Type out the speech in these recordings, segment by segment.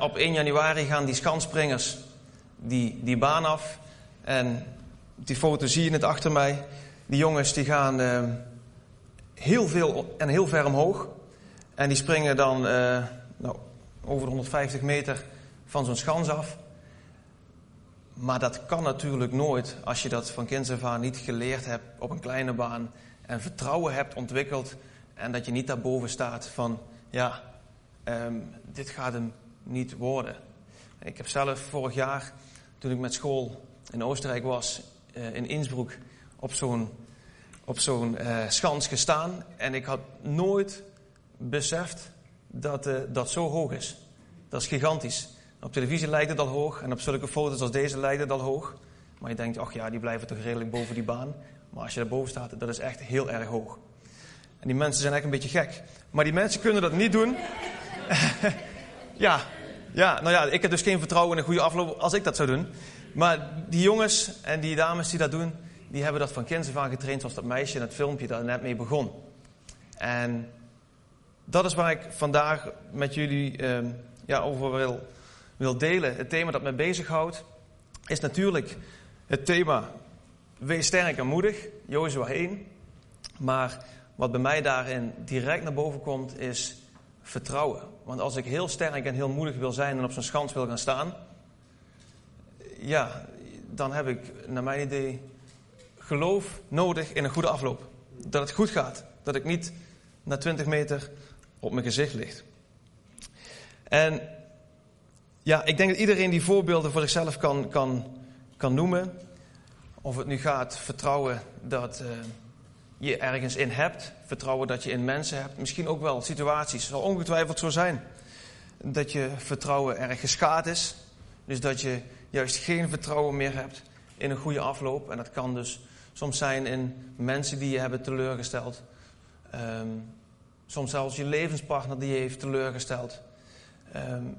Op 1 januari gaan die skanspringers die, die baan af. En die foto zie je het achter mij. Die jongens die gaan uh, heel veel en heel ver omhoog. En die springen dan uh, nou, over de 150 meter van zo'n schans af. Maar dat kan natuurlijk nooit als je dat van kinds af aan niet geleerd hebt op een kleine baan. En vertrouwen hebt ontwikkeld. En dat je niet daarboven staat van, ja, um, dit gaat hem niet worden. Ik heb zelf vorig jaar, toen ik met school in Oostenrijk was, uh, in Innsbruck, op zo'n op zo'n uh, schans gestaan. En ik had nooit beseft dat uh, dat zo hoog is. Dat is gigantisch. Op televisie lijkt het al hoog en op zulke foto's als deze lijkt het al hoog. Maar je denkt, ach ja, die blijven toch redelijk boven die baan. Maar als je daarboven staat, dat is echt heel erg hoog. En die mensen zijn echt een beetje gek. Maar die mensen kunnen dat niet doen. ja, ja, nou ja, ik heb dus geen vertrouwen in een goede afloop als ik dat zou doen. Maar die jongens en die dames die dat doen, die hebben dat van kinds af aan getraind, zoals dat meisje in het filmpje daar net mee begon. En dat is waar ik vandaag met jullie eh, ja, over wil, wil delen. Het thema dat me bezighoudt is natuurlijk het thema wees sterk en moedig, Jozua 1. Maar wat bij mij daarin direct naar boven komt is vertrouwen. Want als ik heel sterk en heel moedig wil zijn en op zo'n schans wil gaan staan, ja, dan heb ik naar mijn idee geloof nodig in een goede afloop. Dat het goed gaat. Dat ik niet na 20 meter op mijn gezicht ligt. En ja, ik denk dat iedereen die voorbeelden voor zichzelf kan, kan, kan noemen. Of het nu gaat vertrouwen dat uh, je ergens in hebt. Vertrouwen dat je in mensen hebt. Misschien ook wel situaties. Het zal ongetwijfeld zo zijn. Dat je vertrouwen erg geschaad is. Dus dat je juist geen vertrouwen meer hebt in een goede afloop. En dat kan dus soms zijn in mensen die je hebben teleurgesteld. Um, soms zelfs je levenspartner die je heeft teleurgesteld. Um,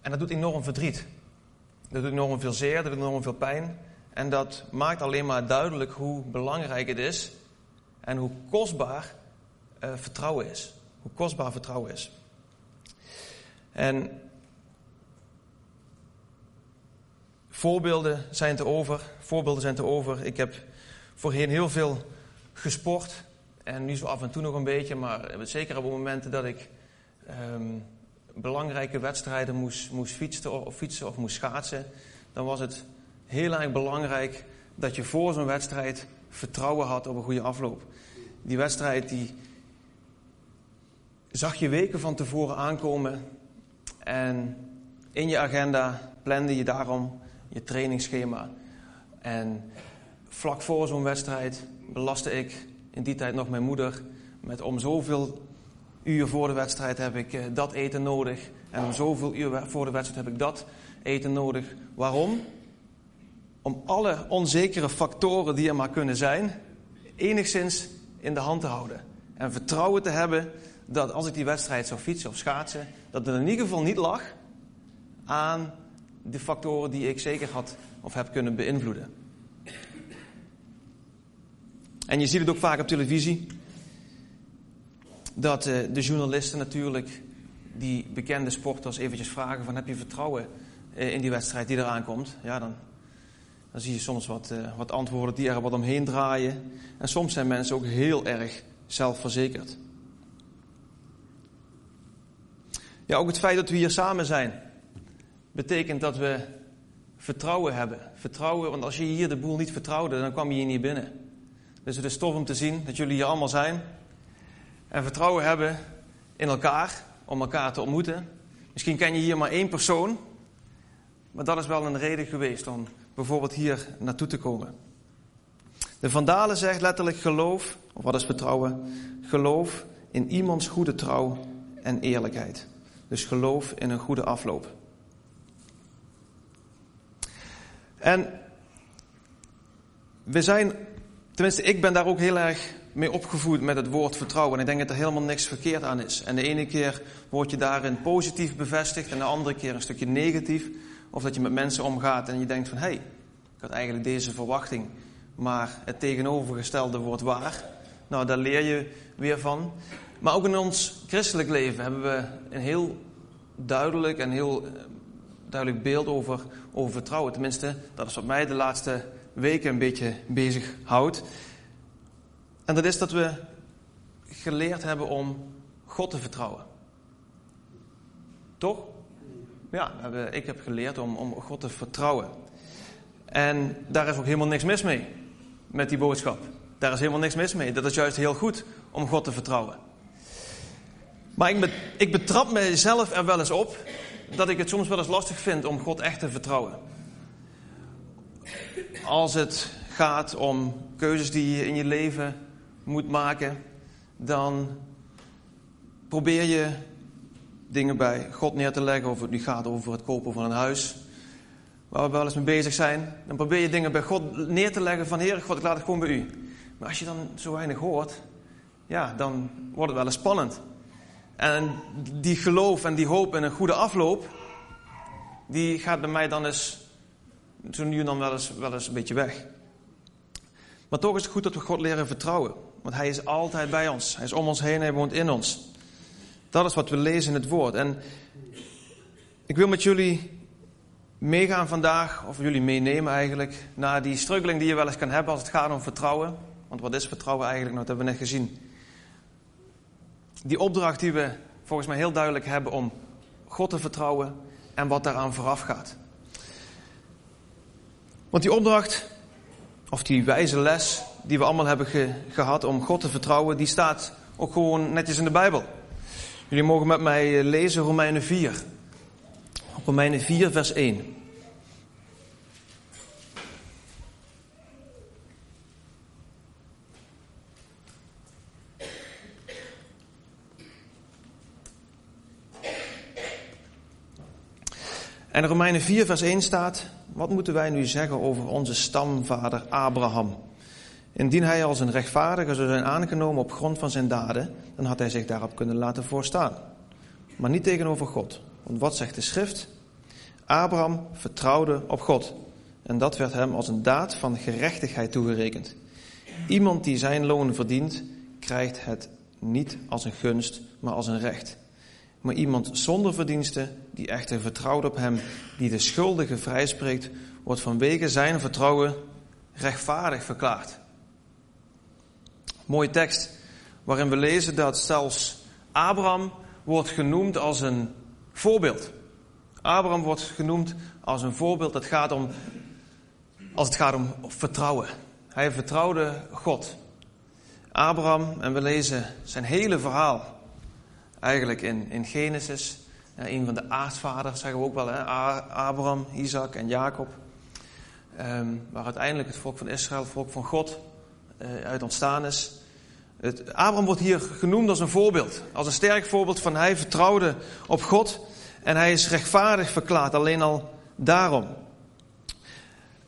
en dat doet enorm verdriet. Dat doet enorm veel zeer, dat doet enorm veel pijn. En dat maakt alleen maar duidelijk hoe belangrijk het is en hoe kostbaar uh, vertrouwen is. Hoe kostbaar vertrouwen is. En voorbeelden zijn te over. Voorbeelden zijn te over. Ik heb voorheen heel veel gesport. En nu zo af en toe nog een beetje. Maar zeker op momenten dat ik um, belangrijke wedstrijden moest, moest fietsen, of, fietsen of moest schaatsen. Dan was het heel erg belangrijk dat je voor zo'n wedstrijd vertrouwen had op een goede afloop. Die wedstrijd die zag je weken van tevoren aankomen. En in je agenda plande je daarom je trainingsschema. En vlak voor zo'n wedstrijd belastte ik in die tijd nog mijn moeder met om zoveel uur voor de wedstrijd heb ik eh, dat eten nodig. En om zoveel uur voor de wedstrijd heb ik dat eten nodig. Waarom? Om alle onzekere factoren die er maar kunnen zijn, enigszins in de hand te houden. En vertrouwen te hebben dat als ik die wedstrijd zou fietsen of schaatsen, dat het in ieder geval niet lag aan de factoren die ik zeker had of heb kunnen beïnvloeden. En je ziet het ook vaak op televisie. Dat uh, de journalisten natuurlijk die bekende sporters eventjes vragen van heb je vertrouwen uh, in die wedstrijd die eraan komt. Ja, dan, dan zie je soms wat, uh, wat antwoorden die er wat omheen draaien. En soms zijn mensen ook heel erg zelfverzekerd. Ja, ook het feit dat we hier samen zijn, betekent dat we vertrouwen hebben. Vertrouwen, want als je hier de boel niet vertrouwde, dan kwam je hier niet binnen. Dus het is tof om te zien dat jullie hier allemaal zijn. En vertrouwen hebben in elkaar, om elkaar te ontmoeten. Misschien ken je hier maar één persoon. Maar dat is wel een reden geweest om bijvoorbeeld hier naartoe te komen. De Vandalen zegt letterlijk geloof, of wat is vertrouwen? Geloof in iemands goede trouw en eerlijkheid. Dus geloof in een goede afloop. En we zijn, tenminste ik ben daar ook heel erg mee opgevoed met het woord vertrouwen. En ik denk dat er helemaal niks verkeerd aan is. En de ene keer word je daarin positief bevestigd en de andere keer een stukje negatief. Of dat je met mensen omgaat en je denkt van hé, hey, ik had eigenlijk deze verwachting, maar het tegenovergestelde wordt waar. Nou, daar leer je weer van. Maar ook in ons christelijk leven hebben we een heel duidelijk en heel eh, duidelijk beeld over, over vertrouwen. Tenminste, dat is wat mij de laatste weken een beetje bezig houdt. En dat is dat we geleerd hebben om God te vertrouwen. Toch? Ja, ik heb geleerd om, om God te vertrouwen. En daar is ook helemaal niks mis mee, met die boodschap. Daar is helemaal niks mis mee. Dat is juist heel goed om God te vertrouwen. Maar ik, ik betrap mezelf er wel eens op dat ik het soms wel eens lastig vind om God echt te vertrouwen. Als het gaat om keuzes die je in je leven moet maken, dan probeer je dingen bij God neer te leggen. Of het nu gaat over het kopen van een huis, waar we wel eens mee bezig zijn. Dan probeer je dingen bij God neer te leggen van Heer God, ik laat het gewoon bij u. Maar als je dan zo weinig hoort, ja, dan wordt het wel eens spannend. En die geloof en die hoop en een goede afloop, die gaat bij mij dan eens, zo nu dan wel eens, wel eens een beetje weg. Maar toch is het goed dat we God leren vertrouwen. Want Hij is altijd bij ons. Hij is om ons heen, Hij woont in ons. Dat is wat we lezen in het woord. En ik wil met jullie meegaan vandaag, of jullie meenemen eigenlijk, naar die struggling die je wel eens kan hebben als het gaat om vertrouwen. Want wat is vertrouwen eigenlijk? Nou, dat hebben we net gezien. Die opdracht die we volgens mij heel duidelijk hebben om God te vertrouwen en wat daaraan vooraf gaat. Want die opdracht, of die wijze les die we allemaal hebben gehad om God te vertrouwen, die staat ook gewoon netjes in de Bijbel. Jullie mogen met mij lezen Romeinen 4. Romeinen 4, vers 1. En in Romeinen 4, vers 1 staat: Wat moeten wij nu zeggen over onze stamvader Abraham? Indien hij als een rechtvaardige zou zijn aangenomen op grond van zijn daden, dan had hij zich daarop kunnen laten voorstaan. Maar niet tegenover God. Want wat zegt de schrift? Abraham vertrouwde op God. En dat werd hem als een daad van gerechtigheid toegerekend. Iemand die zijn loon verdient, krijgt het niet als een gunst, maar als een recht. Maar iemand zonder verdiensten, die echter vertrouwt op hem, die de schuldige vrijspreekt, wordt vanwege zijn vertrouwen rechtvaardig verklaard. Mooie tekst waarin we lezen dat zelfs Abraham wordt genoemd als een voorbeeld. Abraham wordt genoemd als een voorbeeld. Het gaat om, als het gaat om vertrouwen. Hij vertrouwde God. Abraham, en we lezen zijn hele verhaal eigenlijk in, in Genesis. een van de aardvaders zeggen we ook wel, hè? Abraham, Isaac en Jacob. Um, waar uiteindelijk het volk van Israël, het volk van God, uit ontstaan is. Het, Abraham wordt hier genoemd als een voorbeeld. Als een sterk voorbeeld van hij vertrouwde op God. En hij is rechtvaardig verklaard, alleen al daarom.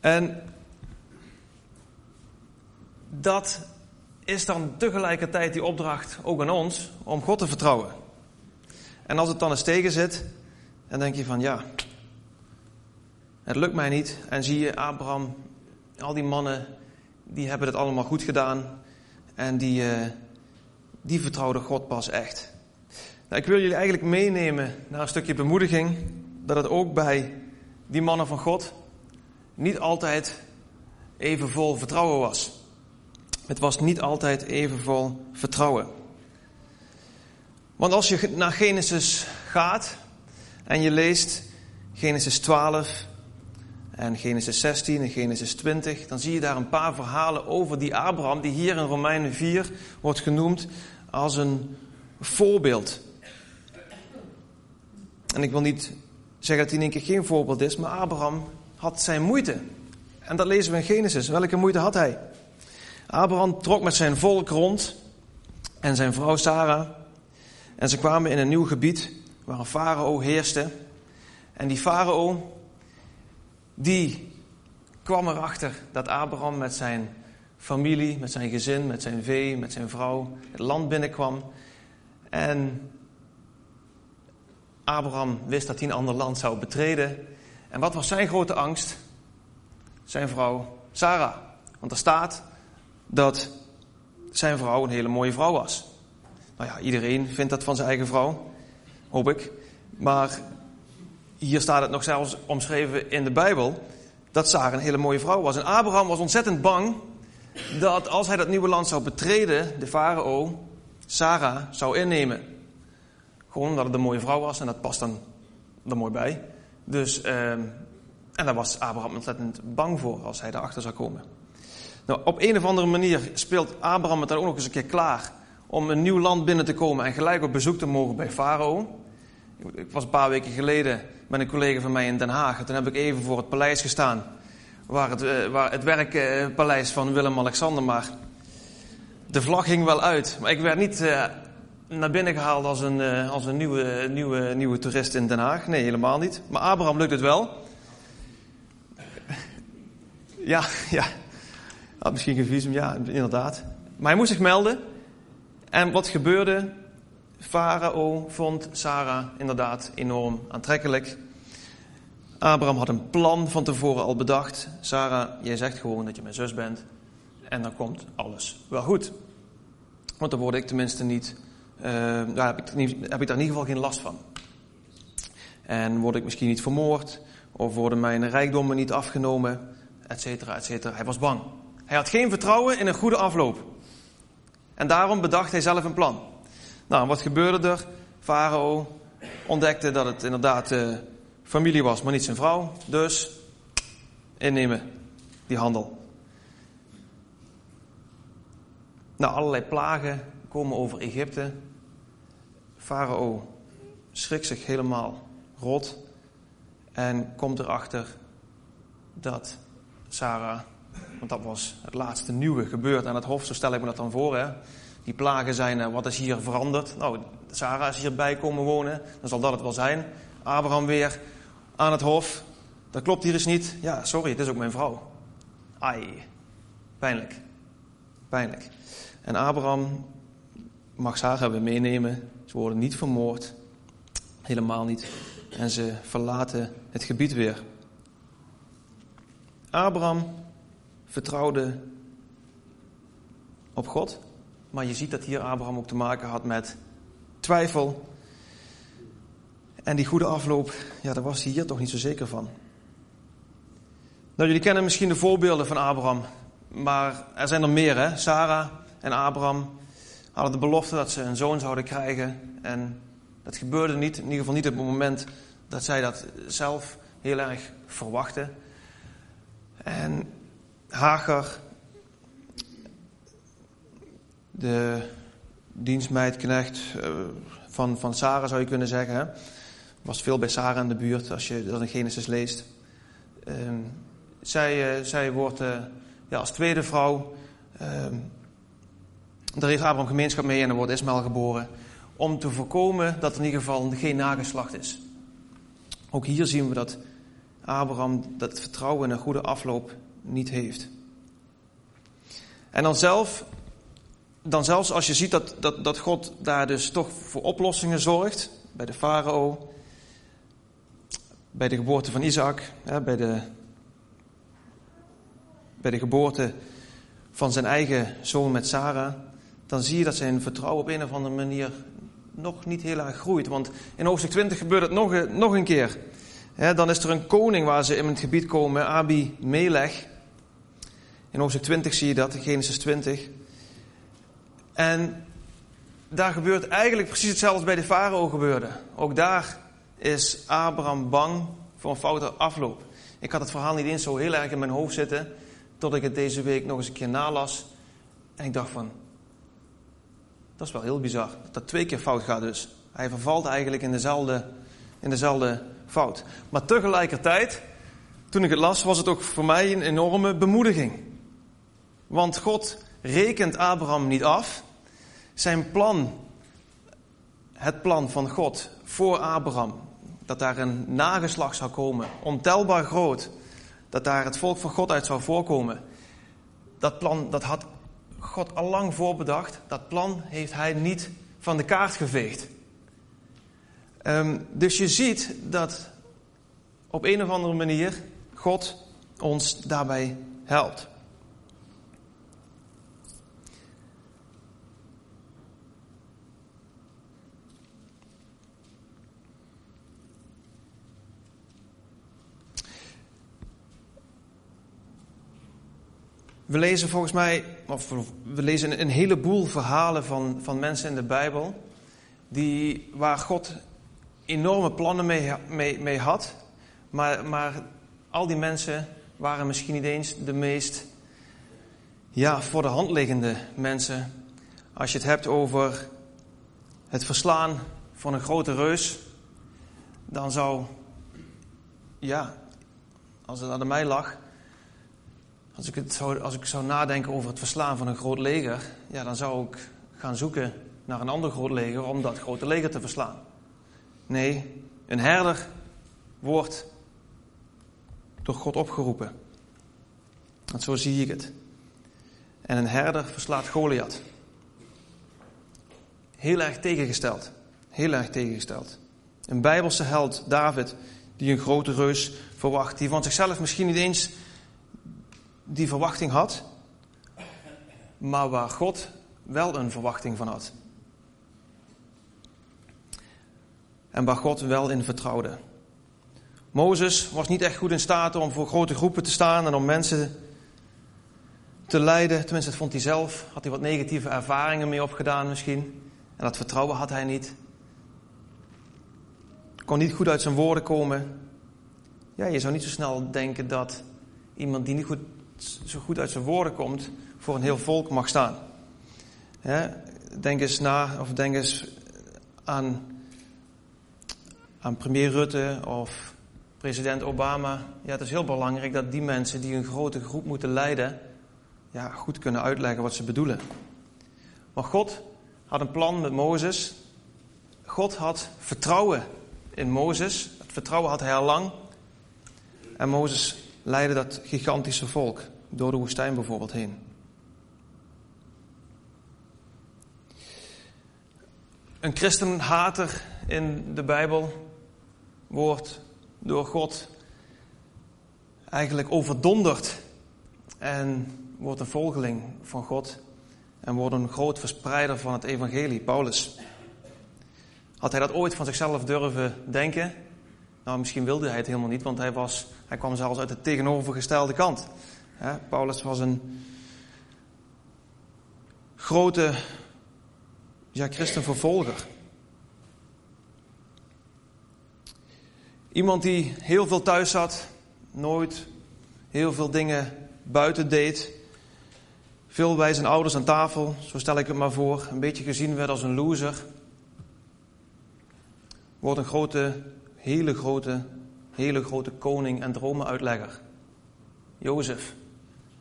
En dat is dan tegelijkertijd die opdracht ook aan ons om God te vertrouwen. En als het dan eens tegen zit, dan denk je van ja, het lukt mij niet. En zie je Abraham, al die mannen, die hebben het allemaal goed gedaan. En die, uh, die vertrouwden God pas echt. Nou, ik wil jullie eigenlijk meenemen naar een stukje bemoediging. Dat het ook bij die mannen van God niet altijd even vol vertrouwen was. Het was niet altijd even vol vertrouwen. Want als je naar Genesis gaat en je leest Genesis 12 en Genesis 16 en Genesis 20, dan zie je daar een paar verhalen over die Abraham, die hier in Romeinen 4 wordt genoemd als een voorbeeld. En ik wil niet zeggen dat hij in één keer geen voorbeeld is, maar Abraham had zijn moeite. En dat lezen we in Genesis. Welke moeite had hij? Abraham trok met zijn volk rond en zijn vrouw Sarah. En ze kwamen in een nieuw gebied waar een farao heerste. En die farao, die kwam erachter dat Abraham met zijn familie, met zijn gezin, met zijn vee, met zijn vrouw het land binnenkwam. En Abraham wist dat hij een ander land zou betreden. En wat was zijn grote angst? Zijn vrouw Sarah. Want er staat dat zijn vrouw een hele mooie vrouw was. Nou ja, iedereen vindt dat van zijn eigen vrouw, hoop ik. Maar hier staat het nog zelfs omschreven in de Bijbel dat Sarah een hele mooie vrouw was. En Abraham was ontzettend bang dat als hij dat nieuwe land zou betreden, de farao Sarah zou innemen. Gewoon omdat het een mooie vrouw was en dat past dan er mooi bij. Dus, uh, en daar was Abraham ontzettend bang voor als hij daarachter zou komen. Nou, op een of andere manier speelt Abraham het dan ook nog eens een keer klaar om een nieuw land binnen te komen en gelijk op bezoek te mogen bij Farao. Ik was een paar weken geleden met een collega van mij in Den Haag. En toen heb ik even voor het paleis gestaan. Waar het, eh, waar het werkpaleis van Willem-Alexander. Maar de vlag hing wel uit. Maar ik werd niet uh, naar binnen gehaald als een, als een nieuwe, nieuwe, nieuwe toerist in Den Haag. Nee, helemaal niet. Maar Abraham lukt het wel. Ja, ja. Had misschien geen visum, ja, inderdaad. Maar hij moest zich melden. En wat gebeurde? Farao vond Sarah inderdaad enorm aantrekkelijk. Abraham had een plan van tevoren al bedacht. Sarah, jij zegt gewoon dat je mijn zus bent. En dan komt alles wel goed. Want dan word ik tenminste niet, uh, daar heb ik, heb ik daar in ieder geval geen last van. En word ik misschien niet vermoord, of worden mijn rijkdommen niet afgenomen, et cetera, et cetera. Hij was bang. Hij had geen vertrouwen in een goede afloop. En daarom bedacht hij zelf een plan. Nou, wat gebeurde er? Farao ontdekte dat het inderdaad uh, familie was, maar niet zijn vrouw. Dus innemen die handel. Nou, allerlei plagen komen over Egypte. Farao schrikt zich helemaal rot en komt erachter dat Sarah, want dat was het laatste nieuwe gebeurd aan het hof, zo stel ik me dat dan voor. Hè? Die plagen zijn, eh, wat is hier veranderd? Nou, Sarah is hierbij komen wonen, dan zal dat het wel zijn. Abraham weer aan het hof. Dat klopt hier eens niet. Ja, sorry, het is ook mijn vrouw. Ai, pijnlijk. Pijnlijk. En Abraham mag Sarah weer meenemen. Ze worden niet vermoord. Helemaal niet. En ze verlaten het gebied weer. Abraham vertrouwde op God. Maar je ziet dat hier Abraham ook te maken had met twijfel. En die goede afloop, ja, daar was hij hier toch niet zo zeker van. Nou, jullie kennen misschien de voorbeelden van Abraham. Maar er zijn er meer, hè. Sarah en Abraham hadden de belofte dat ze een zoon zouden krijgen. En dat gebeurde niet, in ieder geval niet op het moment dat zij dat zelf heel erg verwachten. En Hagar de dienstmeidknecht uh, van, van Sarah zou je kunnen zeggen. Hè? Was veel bij Sarah in de buurt als je dat in Genesis leest. Uh, zij, uh, zij wordt eh, ja, als tweede vrouw. Ehm, daar heeft Abraham gemeenschap mee en dan wordt Ismaël geboren. Om te voorkomen dat er in ieder geval geen nageslacht is. Ook hier zien we dat Abraham dat vertrouwen in een goede afloop niet heeft. En dan zelf dan zelfs als je ziet dat, dat, dat God daar dus toch voor oplossingen zorgt, bij de farao, bij de geboorte van Isaac, bij, de, bij de geboorte van zijn eigen zoon met Sarah, dan zie je dat zijn vertrouwen op een of andere manier nog niet heel erg groeit. Want in hoofdstuk 20 gebeurt het nog, nog een keer. dan is er een koning waar ze in het gebied komen, Abi Melech. In hoofdstuk 20 zie je dat, Genesis 20. En daar gebeurt eigenlijk precies hetzelfde als bij de farao gebeurde. Ook daar is Abraham bang voor een foute afloop. Ik had het verhaal niet eens zo heel erg in mijn hoofd zitten, tot ik het deze week nog eens een keer nalas. En ik dacht van, dat is wel heel bizar, dat dat twee keer fout gaat dus. Hij vervalt eigenlijk in dezelfde, in dezelfde fout. Maar tegelijkertijd, toen ik het las, was het ook voor mij een enorme bemoediging. Want God rekent Abraham niet af. Zijn plan, het plan van God voor Abraham, dat daar een nageslag zou komen, ontelbaar groot, dat daar het volk van God uit zou voorkomen. Dat plan, dat had God al lang voorbedacht. Dat plan heeft hij niet van de kaart geveegd. Um, dus je ziet dat op een of andere manier God ons daarbij helpt. We lezen volgens mij, of we lezen een heleboel verhalen van, van mensen in de Bijbel, die, waar God enorme plannen mee, mee, had, maar, maar al die mensen waren misschien niet eens de meest ja, voor de hand liggende mensen. Als je het hebt over het verslaan van een grote reus, dan zou, ja, als het aan mij lag, als ik, het zou, als ik zou nadenken over het verslaan van een groot leger, ja, dan zou ik gaan zoeken naar een ander groot leger om dat grote leger te verslaan. Nee, een herder wordt door God opgeroepen. Want zo zie ik het. En een herder verslaat Goliath. Heel erg tegengesteld. Heel erg tegengesteld. Een bijbelse held, David, die een grote reus verwacht. Die van zichzelf misschien niet eens die verwachting had. Maar waar God wel een verwachting van had. En waar God wel in vertrouwde. Mozes was niet echt goed in staat om voor grote groepen te staan en om mensen te leiden. Tenminste, dat vond hij zelf. Had hij wat negatieve ervaringen mee opgedaan misschien. En dat vertrouwen had hij niet. Kon niet goed uit zijn woorden komen. Ja, je zou niet zo snel denken dat iemand die niet goed, zo goed uit zijn woorden komt, voor een heel volk mag staan. denk eens na, of denk eens aan, aan premier Rutte of president Obama. Ja, het is heel belangrijk dat die mensen die een grote groep moeten leiden, ja, goed kunnen uitleggen wat ze bedoelen. Maar God had een plan met Mozes. God had vertrouwen in Mozes. Het vertrouwen had hij al lang. En Mozes leidde dat gigantische volk door de woestijn bijvoorbeeld heen. Een christenhater in de Bijbel wordt door God eigenlijk overdonderd en wordt een volgeling van God en wordt een groot verspreider van het evangelie, Paulus. Had hij dat ooit van zichzelf durven denken? Nou, misschien wilde hij het helemaal niet, want hij, was, hij kwam zelfs uit de tegenovergestelde kant. Paulus was een grote ja, christenvervolger. Iemand die heel veel thuis zat, nooit heel veel dingen buiten deed. Veel bij zijn ouders aan tafel, zo stel ik het maar voor. Een beetje gezien werd als een loser. Wordt een grote, hele grote, hele grote koning en dromenuitlegger. Jozef.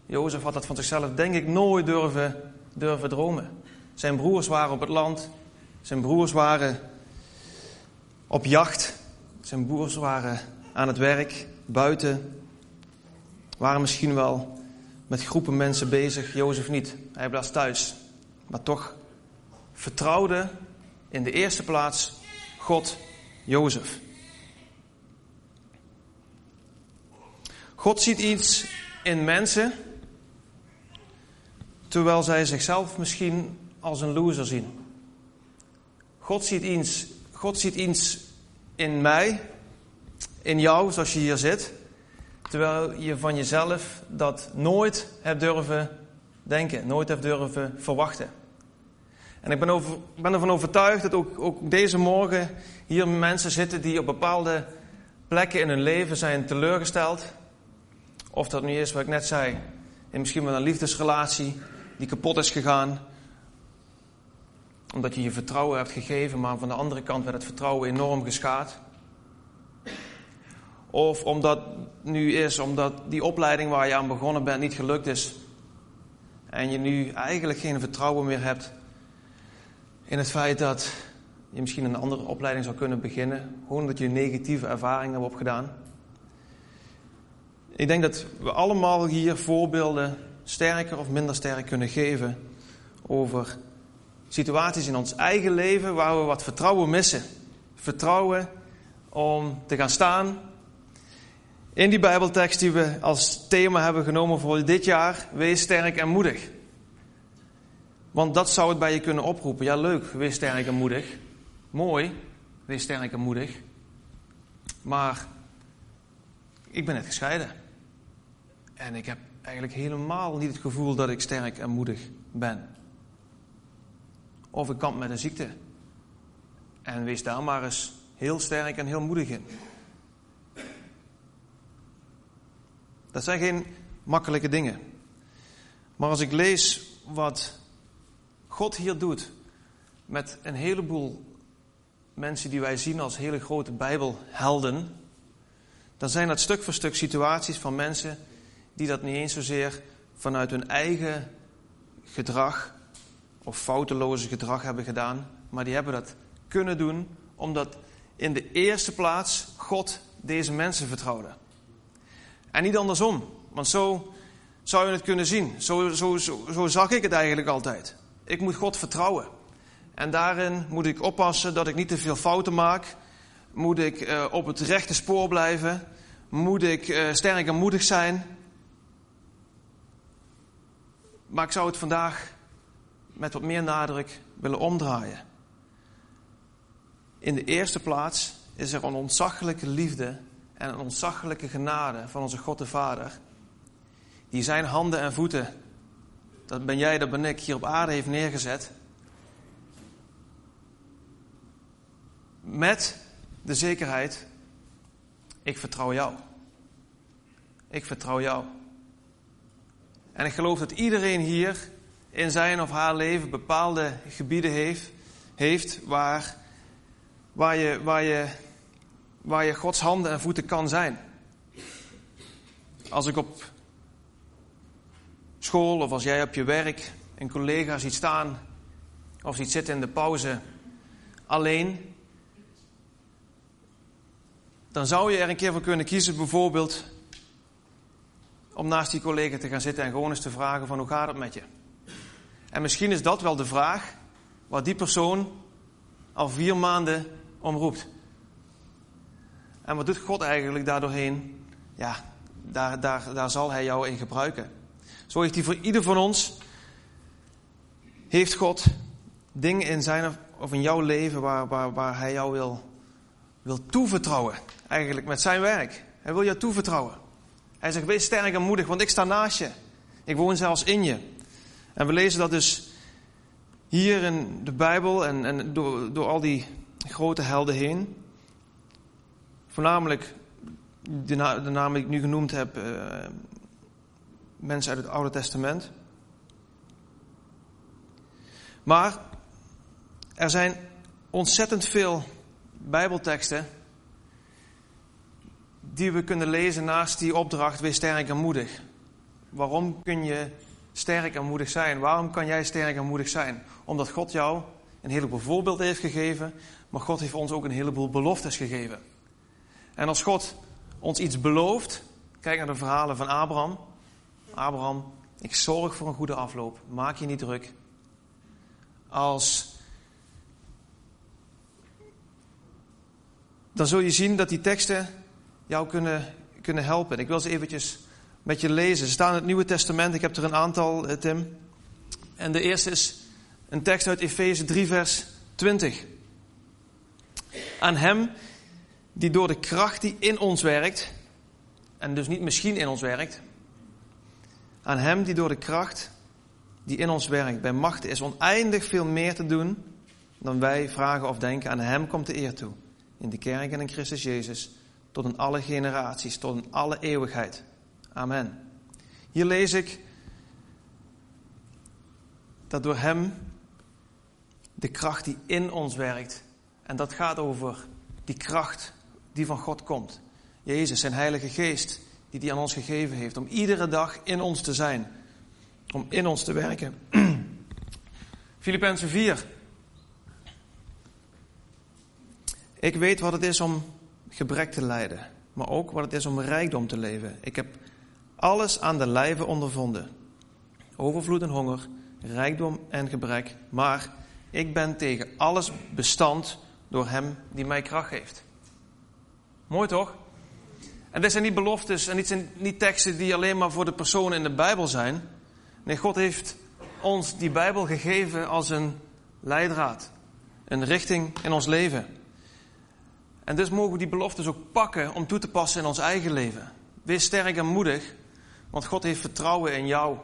Jozef had dat van zichzelf denk ik nooit durven, durven dromen. Zijn broers waren op het land. Zijn broers waren op jacht. Zijn broers waren aan het werk, buiten. Waren misschien wel met groepen mensen bezig, Jozef niet. Hij bleef thuis. Maar toch vertrouwde in de eerste plaats God Jozef. God ziet iets in mensen, terwijl zij zichzelf misschien als een loser zien. God ziet iets, God ziet iets in mij, in jou, zoals je hier zit, Terwijl je van jezelf dat nooit hebt durven denken, nooit hebt durven verwachten. En ik ben, over, ben ervan overtuigd dat ook, ook deze morgen hier mensen zitten die op bepaalde plekken in hun leven zijn teleurgesteld. Of dat nu is wat ik net zei, in misschien wel een liefdesrelatie die kapot is gegaan. Omdat je je vertrouwen hebt gegeven, maar van de andere kant werd het vertrouwen enorm geschaad. Of omdat nu is, omdat die opleiding waar je aan begonnen bent niet gelukt is. En je nu eigenlijk geen vertrouwen meer hebt in het feit dat je misschien een andere opleiding zou kunnen beginnen. Gewoon omdat je negatieve ervaringen hebt opgedaan. Ik denk dat we allemaal hier voorbeelden sterker of minder sterk kunnen geven over situaties in ons eigen leven waar we wat vertrouwen missen. Vertrouwen om te gaan staan in die Bijbeltekst die we als thema hebben genomen voor dit jaar, wees sterk en moedig. Want dat zou het bij je kunnen oproepen. Ja, leuk, wees sterk en moedig. Mooi, wees sterk en moedig. Maar ik ben net gescheiden. En ik heb eigenlijk helemaal niet het gevoel dat ik sterk en moedig ben. Of ik kamp met een ziekte. En wees daar maar eens heel sterk en heel moedig in. Dat zijn geen makkelijke dingen. Maar als ik lees wat God hier doet met een heleboel mensen die wij zien als hele grote Bijbelhelden, dan zijn dat stuk voor stuk situaties van mensen die dat niet eens zozeer vanuit hun eigen gedrag of fouteloze gedrag hebben gedaan, maar die hebben dat kunnen doen omdat in de eerste plaats God deze mensen vertrouwde. En niet andersom, want zo zou je het kunnen zien. Zo, zo, zo, zo zag ik het eigenlijk altijd. Ik moet God vertrouwen. En daarin moet ik oppassen dat ik niet te veel fouten maak. Moet ik uh, op het rechte spoor blijven. Moet ik uh, sterk en moedig zijn. Maar ik zou het vandaag met wat meer nadruk willen omdraaien. In de eerste plaats is er een ontzaglijke liefde en een ontzaglijke genade van onze God de Vader. Die zijn handen en voeten, dat ben jij, dat ben ik, hier op aarde heeft neergezet. Met de zekerheid, ik vertrouw jou. Ik vertrouw jou. En ik geloof dat iedereen hier in zijn of haar leven bepaalde gebieden heeft, heeft waar, waar, je, waar, je, waar je Gods handen en voeten kan zijn. Als ik op school of als jij op je werk een collega ziet staan of ziet zitten in de pauze alleen, dan zou je er een keer voor kunnen kiezen, bijvoorbeeld om naast die collega te gaan zitten en gewoon eens te vragen van hoe gaat het met je? En misschien is dat wel de vraag waar die persoon al vier maanden om roept. En wat doet God eigenlijk daardoorheen? Ja, daar, daar, daar zal Hij jou in gebruiken. Zo heeft Hij voor ieder van ons, heeft God dingen in zijn of in jouw leven waar, waar, waar Hij jou wil, wil toevertrouwen. Eigenlijk met zijn werk. Hij wil jou toevertrouwen. Hij zegt, wees sterk en moedig, want ik sta naast je. Ik woon zelfs in je. En we lezen dat dus hier in de Bijbel en, en door, door al die grote helden heen. Voornamelijk de, de namen die ik nu genoemd heb, uh, mensen uit het Oude Testament. Maar er zijn ontzettend veel Bijbelteksten die we kunnen lezen naast die opdracht, wees sterk en moedig. Waarom kun je sterk en moedig zijn? Waarom kan jij sterk en moedig zijn? Omdat God jou een heleboel voorbeelden heeft gegeven, maar God heeft ons ook een heleboel beloftes gegeven. En als God ons iets belooft, kijk naar de verhalen van Abraham. Abraham, ik zorg voor een goede afloop, maak je niet druk. Als dan zul je zien dat die teksten jou kunnen, kunnen helpen. Ik wil ze eventjes met je lezen. Ze staan in het Nieuwe Testament. Ik heb er een aantal, eh, Tim. En de eerste is een tekst uit Efeze 3, vers 20. Aan hem die door de kracht die in ons werkt, en dus niet misschien in ons werkt, aan hem die door de kracht die in ons werkt, bij macht is oneindig veel meer te doen dan wij vragen of denken. Aan hem komt de eer toe. In de kerk en in Christus Jezus tot in alle generaties, tot in alle eeuwigheid. Amen. Hier lees ik dat door Hem de kracht die in ons werkt, en dat gaat over die kracht die van God komt. Jezus, zijn Heilige Geest, die die aan ons gegeven heeft, om iedere dag in ons te zijn, om in ons te werken. Filippenzen 4. Ik weet wat het is om gebrek te lijden, maar ook wat het is om rijkdom te leven. Ik heb alles aan de lijve ondervonden. Overvloed en honger, rijkdom en gebrek, maar ik ben tegen alles bestand door Hem die mij kracht geeft. Mooi toch? En dit zijn niet beloftes en dit zijn niet teksten die alleen maar voor de personen in de Bijbel zijn. Nee, God heeft ons die Bijbel gegeven als een leidraad, een richting in ons leven. En dus mogen we die beloftes ook pakken om toe te passen in ons eigen leven. Wees sterk en moedig, Want God heeft vertrouwen in jou.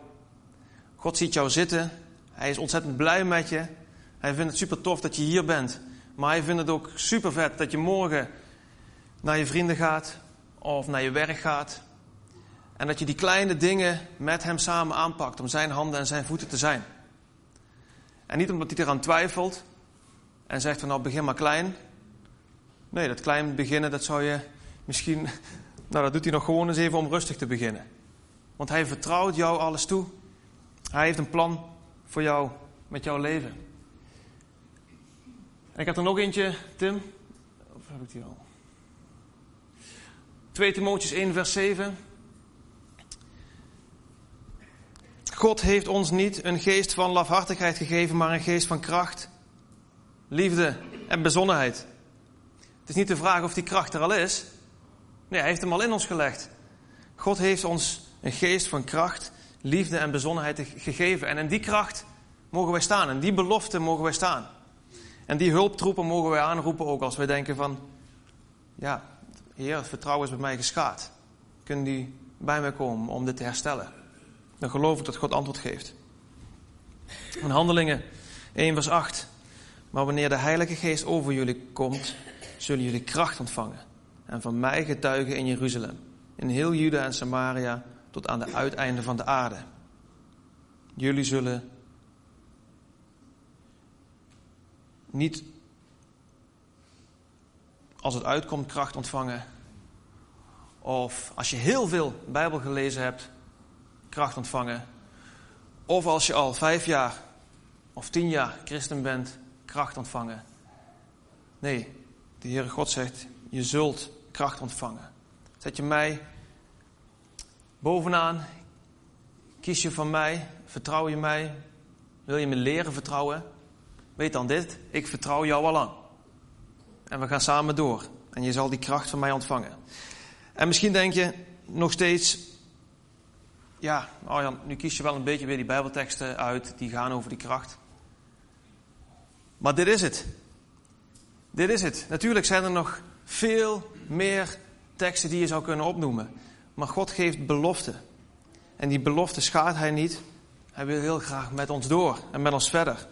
God ziet jou zitten. Hij is ontzettend blij met je. Hij vindt het super tof dat je hier bent. Maar hij vindt het ook super vet dat je morgen naar je vrienden gaat of naar je werk gaat. En dat je die kleine dingen met hem samen aanpakt om zijn handen en zijn voeten te zijn. En niet omdat hij eraan twijfelt en zegt van nou begin maar klein. Nee, dat klein beginnen dat zou je misschien, nou dat doet hij nog gewoon eens even om rustig te beginnen. Want hij vertrouwt jou alles toe. Hij heeft een plan voor jou met jouw leven. En ik heb er nog eentje, Tim. Of heb ik die al? 2 Timotheus 1, vers 7. God heeft ons niet een geest van lafhartigheid gegeven, maar een geest van kracht, liefde en bezonnenheid. Het is niet de vraag of die kracht er al is. Nee, hij heeft hem al in ons gelegd. God heeft ons een geest van kracht, liefde en bezonnenheid gegeven. En in die kracht mogen wij staan. En die belofte mogen wij staan. En die hulptroepen mogen wij aanroepen ook als wij denken van... Ja, Heer, het vertrouwen is bij mij geschaad. Kunnen die bij mij komen om dit te herstellen? Dan geloof ik dat God antwoord geeft. In Handelingen 1 vers 8. Maar wanneer de Heilige Geest over jullie komt, zullen jullie kracht ontvangen. En van mij getuigen in Jeruzalem, in heel Juda en Samaria, tot aan de uiteinden van de aarde. Jullie zullen niet als het uitkomt kracht ontvangen. Of als je heel veel Bijbel gelezen hebt, kracht ontvangen. Of als je al vijf jaar of tien jaar christen bent, kracht ontvangen. Nee, de Heere God zegt, je zult kracht ontvangen. Zet je mij bovenaan, kies je van mij, vertrouw je mij, wil je me leren vertrouwen? Weet dan dit, ik vertrouw jou al lang. En we gaan samen door. En je zal die kracht van mij ontvangen. En misschien denk je nog steeds, ja, ja, nu kies je wel een beetje weer die Bijbelteksten uit die gaan over die kracht. Maar dit is het. Dit is het. Natuurlijk zijn er nog veel meer teksten die je zou kunnen opnoemen. Maar God geeft beloften. En die belofte schaadt hij niet. Hij wil heel graag met ons door en met ons verder.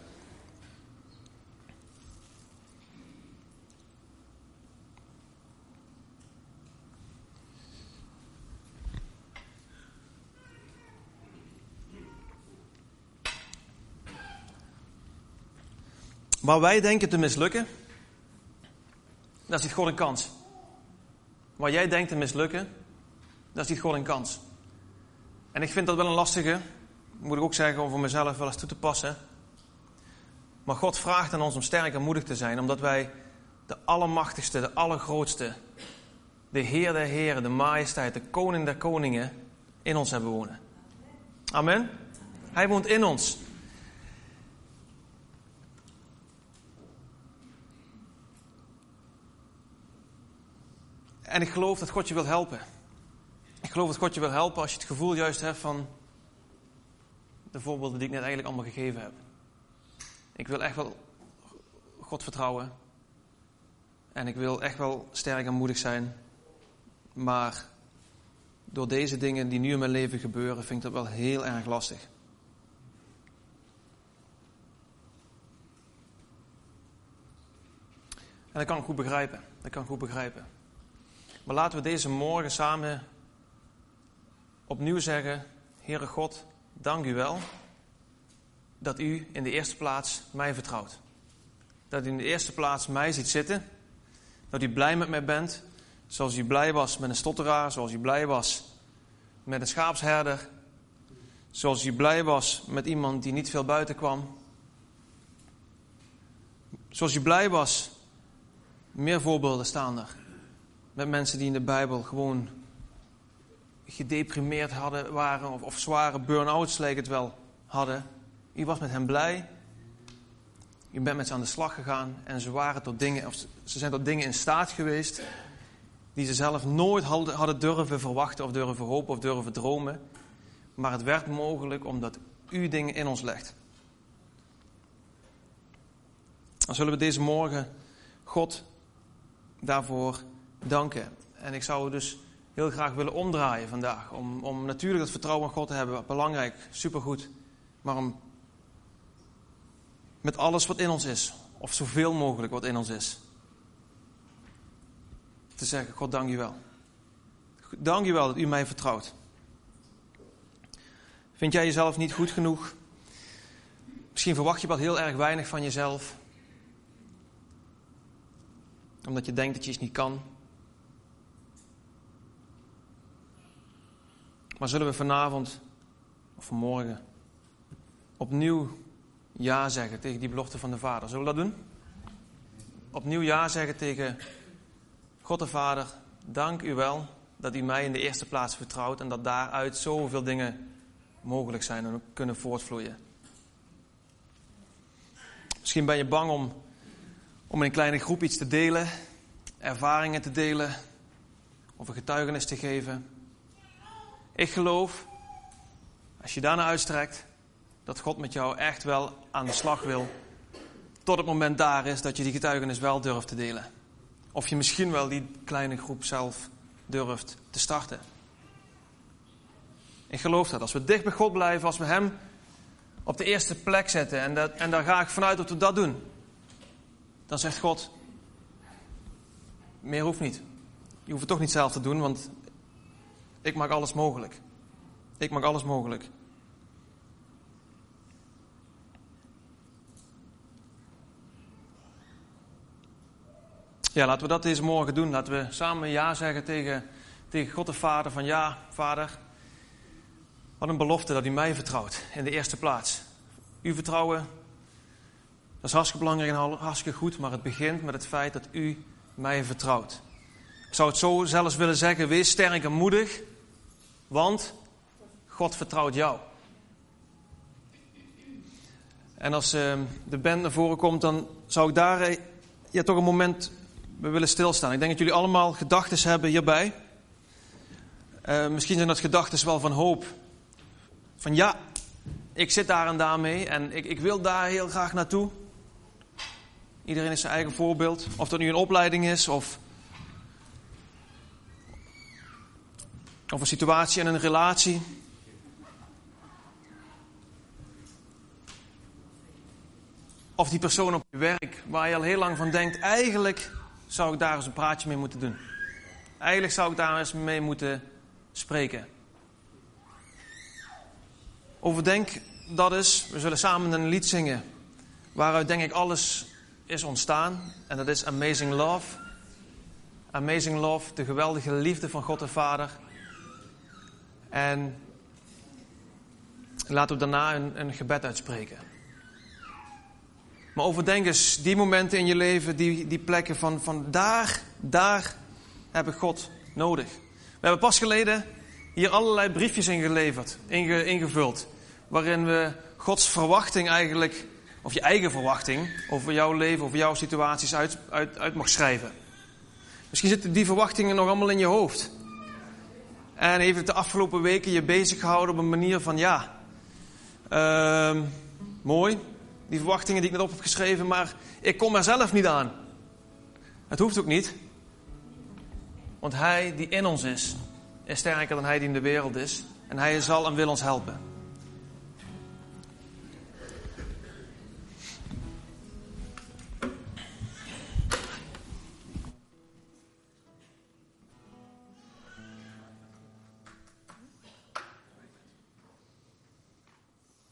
Waar wij denken te mislukken, daar ziet God een kans. Waar jij denkt te mislukken, daar ziet God een kans. En ik vind dat wel een lastige, moet ik ook zeggen, om voor mezelf wel eens toe te passen. Maar God vraagt aan ons om sterk en moedig te zijn, omdat wij de Allermachtigste, de Allergrootste, de Heer der Heren, de Majesteit, de Koning der Koningen in ons hebben wonen. Amen. Hij woont in ons. En ik geloof dat God je wil helpen. Ik geloof dat God je wil helpen als je het gevoel juist hebt van de voorbeelden die ik net eigenlijk allemaal gegeven heb. Ik wil echt wel God vertrouwen. En ik wil echt wel sterk en moedig zijn. Maar door deze dingen die nu in mijn leven gebeuren, vind ik dat wel heel erg lastig. En dat kan ik goed begrijpen. Dat kan ik goed begrijpen. Maar laten we deze morgen samen opnieuw zeggen: Heere God, dank u wel dat u in de eerste plaats mij vertrouwt. Dat u in de eerste plaats mij ziet zitten. Dat u blij met mij bent. Zoals u blij was met een stotteraar. Zoals u blij was met een schaapsherder. Zoals u blij was met iemand die niet veel buiten kwam. Zoals u blij was. Meer voorbeelden staan er met mensen die in de Bijbel gewoon gedeprimeerd hadden, waren of, of zware burn-outs leek het wel hadden. U was met hen blij. U bent met ze aan de slag gegaan en ze, waren tot dingen, of ze zijn tot dingen in staat geweest die ze zelf nooit hadden durven verwachten of durven hopen of durven dromen. Maar het werd mogelijk omdat u dingen in ons legt. Dan zullen we deze morgen God daarvoor danken. En ik zou dus heel graag willen omdraaien vandaag. Om, om natuurlijk dat vertrouwen in God te hebben, belangrijk, supergoed. Maar om met alles wat in ons is, of zoveel mogelijk wat in ons is, te zeggen: God, dank u wel. Dank u wel dat u mij vertrouwt. Vind jij jezelf niet goed genoeg? Misschien verwacht je wel heel erg weinig van jezelf. Omdat je denkt dat je iets niet kan. Maar zullen we vanavond of vanmorgen opnieuw ja zeggen tegen die belofte van de Vader? Zullen we dat doen? Opnieuw ja zeggen tegen God de Vader. Dank u wel dat u mij in de eerste plaats vertrouwt en dat daaruit zoveel dingen mogelijk zijn en kunnen voortvloeien. Misschien ben je bang om, om in een kleine groep iets te delen, ervaringen te delen of een getuigenis te geven. Ik geloof, als je daarna uitstrekt, dat God met jou echt wel aan de slag wil. Tot het moment daar is dat je die getuigenis wel durft te delen. Of je misschien wel die kleine groep zelf durft te starten. Ik geloof dat. Als we dicht bij God blijven, als we Hem op de eerste plek zetten, en, dat, en daar ga ik vanuit dat we dat doen, dan zegt God: Meer hoeft niet. Je hoeft het toch niet zelf te doen, want ik maak alles mogelijk. Ik maak alles mogelijk. Ja, laten we dat deze morgen doen. Laten we samen ja zeggen tegen, tegen God de Vader. Van ja, Vader, wat een belofte dat u mij vertrouwt in de eerste plaats. U vertrouwen, dat is hartstikke belangrijk en hartstikke goed. Maar het begint met het feit dat u mij vertrouwt. Ik zou het zo zelfs willen zeggen, wees sterk en moedig. Want God vertrouwt jou. En als uh, de band naar voren komt, dan zou ik daar uh, ja, toch een moment we willen stilstaan. Ik denk dat jullie allemaal gedachten hebben hierbij. Uh, misschien zijn dat gedachten wel van hoop. Van ja, ik zit daar en daar mee en ik, ik wil daar heel graag naartoe. Iedereen is zijn eigen voorbeeld. Of dat nu een opleiding is of Of een situatie en een relatie. Of die persoon op je werk waar je al heel lang van denkt, eigenlijk zou ik daar eens een praatje mee moeten doen. Eigenlijk zou ik daar eens mee moeten spreken. Overdenk dat is, we zullen samen een lied zingen waaruit denk ik alles is ontstaan. En dat is Amazing Love. Amazing Love, de geweldige liefde van God de Vader en laten we daarna een, een gebed uitspreken. Maar overdenk eens die momenten in je leven, die, die plekken van, van daar, daar heb ik God nodig. We hebben pas geleden hier allerlei briefjes ingeleverd, inge, ingevuld. Waarin we Gods verwachting eigenlijk, of je eigen verwachting, over jouw leven, over jouw situaties uit, uit, uit mag schrijven. Misschien zitten die verwachtingen nog allemaal in je hoofd. En heeft het de afgelopen weken je bezig gehouden op een manier van ja, uh, mooi, die verwachtingen die ik net op heb geschreven, maar ik kom er zelf niet aan. Het hoeft ook niet. Want Hij die in ons is, is sterker dan Hij die in de wereld is. En Hij zal en wil ons helpen.